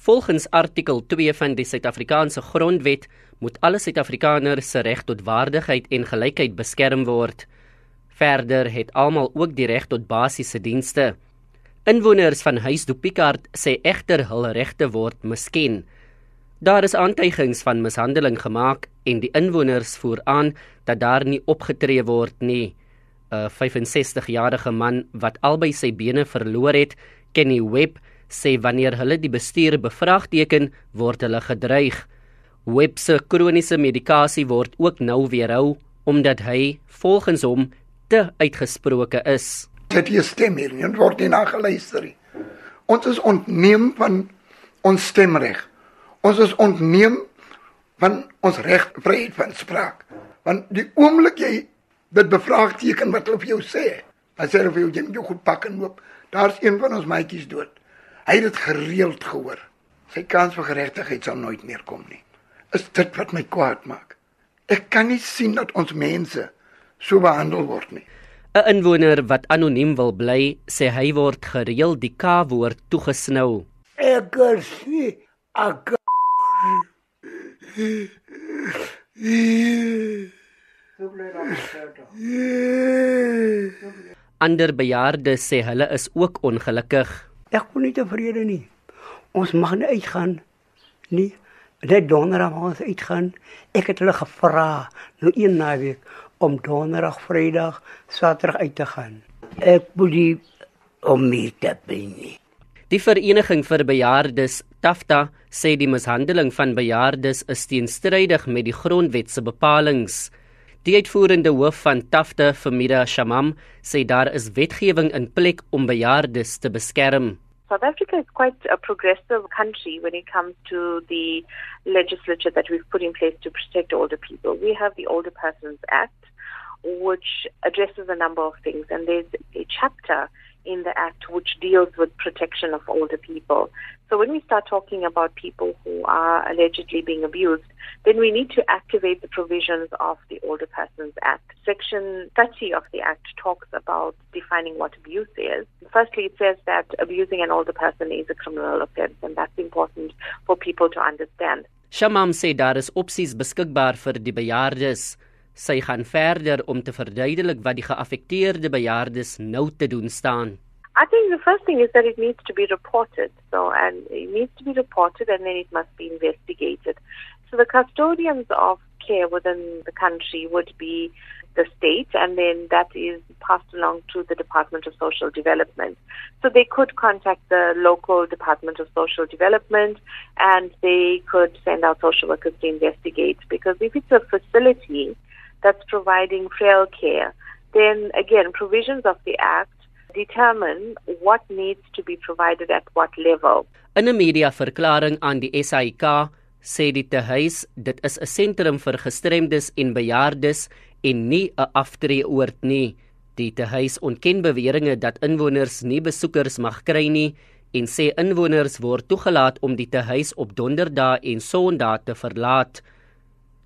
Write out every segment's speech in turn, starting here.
Volgens artikel 2 van die Suid-Afrikaanse Grondwet moet alle Suid-Afrikaners se reg tot waardigheid en gelykheid beskerm word. Verder het almal ook die reg tot basiese dienste. Inwoners van Huis Du Picard sê egter hul regte word misken. Daar is aantuigings van mishandeling gemaak en die inwoners voer aan dat daar nie opgetree word nie. 'n 65-jarige man wat albei sy bene verloor het, Kenny Webb sê wanneer hulle die bestuur bevraagteken, word hulle gedreig. Webb se kroniese medikasie word ook nou weerhou omdat hy volgens hom te uitgesproke is. Dit is stem hier, nie word nie nageluister nie. Ons is ontneem van ons stemreg. Ons is ontneem van ons reg vryheid van spraak. Want die oomblik jy dit bevraagteken wat hulle vir jou sê, as hulle vir jou jy moet jou goed pak en loop, daar's een van ons maatjies dood. Hy het dit gereeld gehoor. Sy kans vir geregtigheid sal nooit meer kom nie. Is dit wat my kwaad maak? Ek kan nie sien dat ons mense so behandel word nie. 'n Inwoner wat anoniem wil bly, sê hy word gereeld die K-woord toegesnou. Ek sê ek Ander bejaardes sê hulle is ook ongelukkig. Ek kon nie tevrede nie. Ons mag nie uitgaan nie. Net donderdag mag ons uitgaan. Ek het hulle gevra nou een naweek om donderdag, vrydag, saterdag uit te gaan. Ek moet nie om meer te bring nie. Die vereniging vir bejaardes, Tafta, sê die mishandeling van bejaardes is teenstrydig met die grondwet se bepalinge. Die uitvoerende hoof van Tafta, Famida Shamam, sê daar is wetgewing in plek om bejaardes te beskerm. South Africa is quite a progressive country when it comes to the legislature that we've put in place to protect older people. We have the Older Persons Act, which addresses a number of things, and there's a chapter in the Act which deals with protection of older people. So when we start talking about people who are allegedly being abused, then we need to activate the provisions of the Older Persons Act. Section 30 of the Act talks about defining what abuse is. Firstly, it says that abusing an older person is a criminal offense, and that's important for people to understand. Shamam sê daar is opsies beskikbaar vir die bejaardes. Sy gaan verder om te verduidelik wat die geaffekteerde bejaardes nou te doen staan. I think the first thing is that it needs to be reported. So, and it needs to be reported and then it must be investigated. So, the custodians of care within the country would be the state, and then that is passed along to the Department of Social Development. So, they could contact the local Department of Social Development and they could send out social workers to investigate. Because if it's a facility that's providing frail care, then again, provisions of the Act determine what needs to be provided at what level. In 'n media verklaring aan die SAIK sê die tehuis dit is 'n sentrum vir gestremdes en bejaardes en nie 'n aftreeoord nie. Die tehuis ontken beweringe dat inwoners nie besoekers mag kry nie en sê inwoners word toegelaat om die tehuis op donderdae en sondae te verlaat.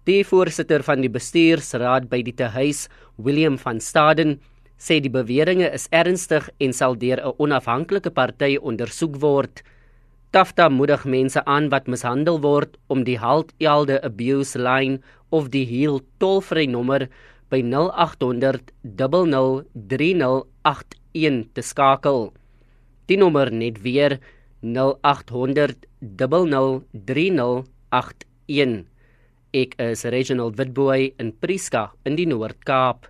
Die voorsitter van die bestuursraad by die tehuis, William van Staden, sê die beweringe is ernstig en sal deur 'n onafhanklike party ondersoek word. Tafta moedig mense aan wat mishandel word om die Halt Elde Abuse Line of die Heal tolvrye nommer by 0800 003081 te skakel. Die nommer net weer 0800 003081. Ek is Reginald Witboy in Prieska in die Noord-Kaap.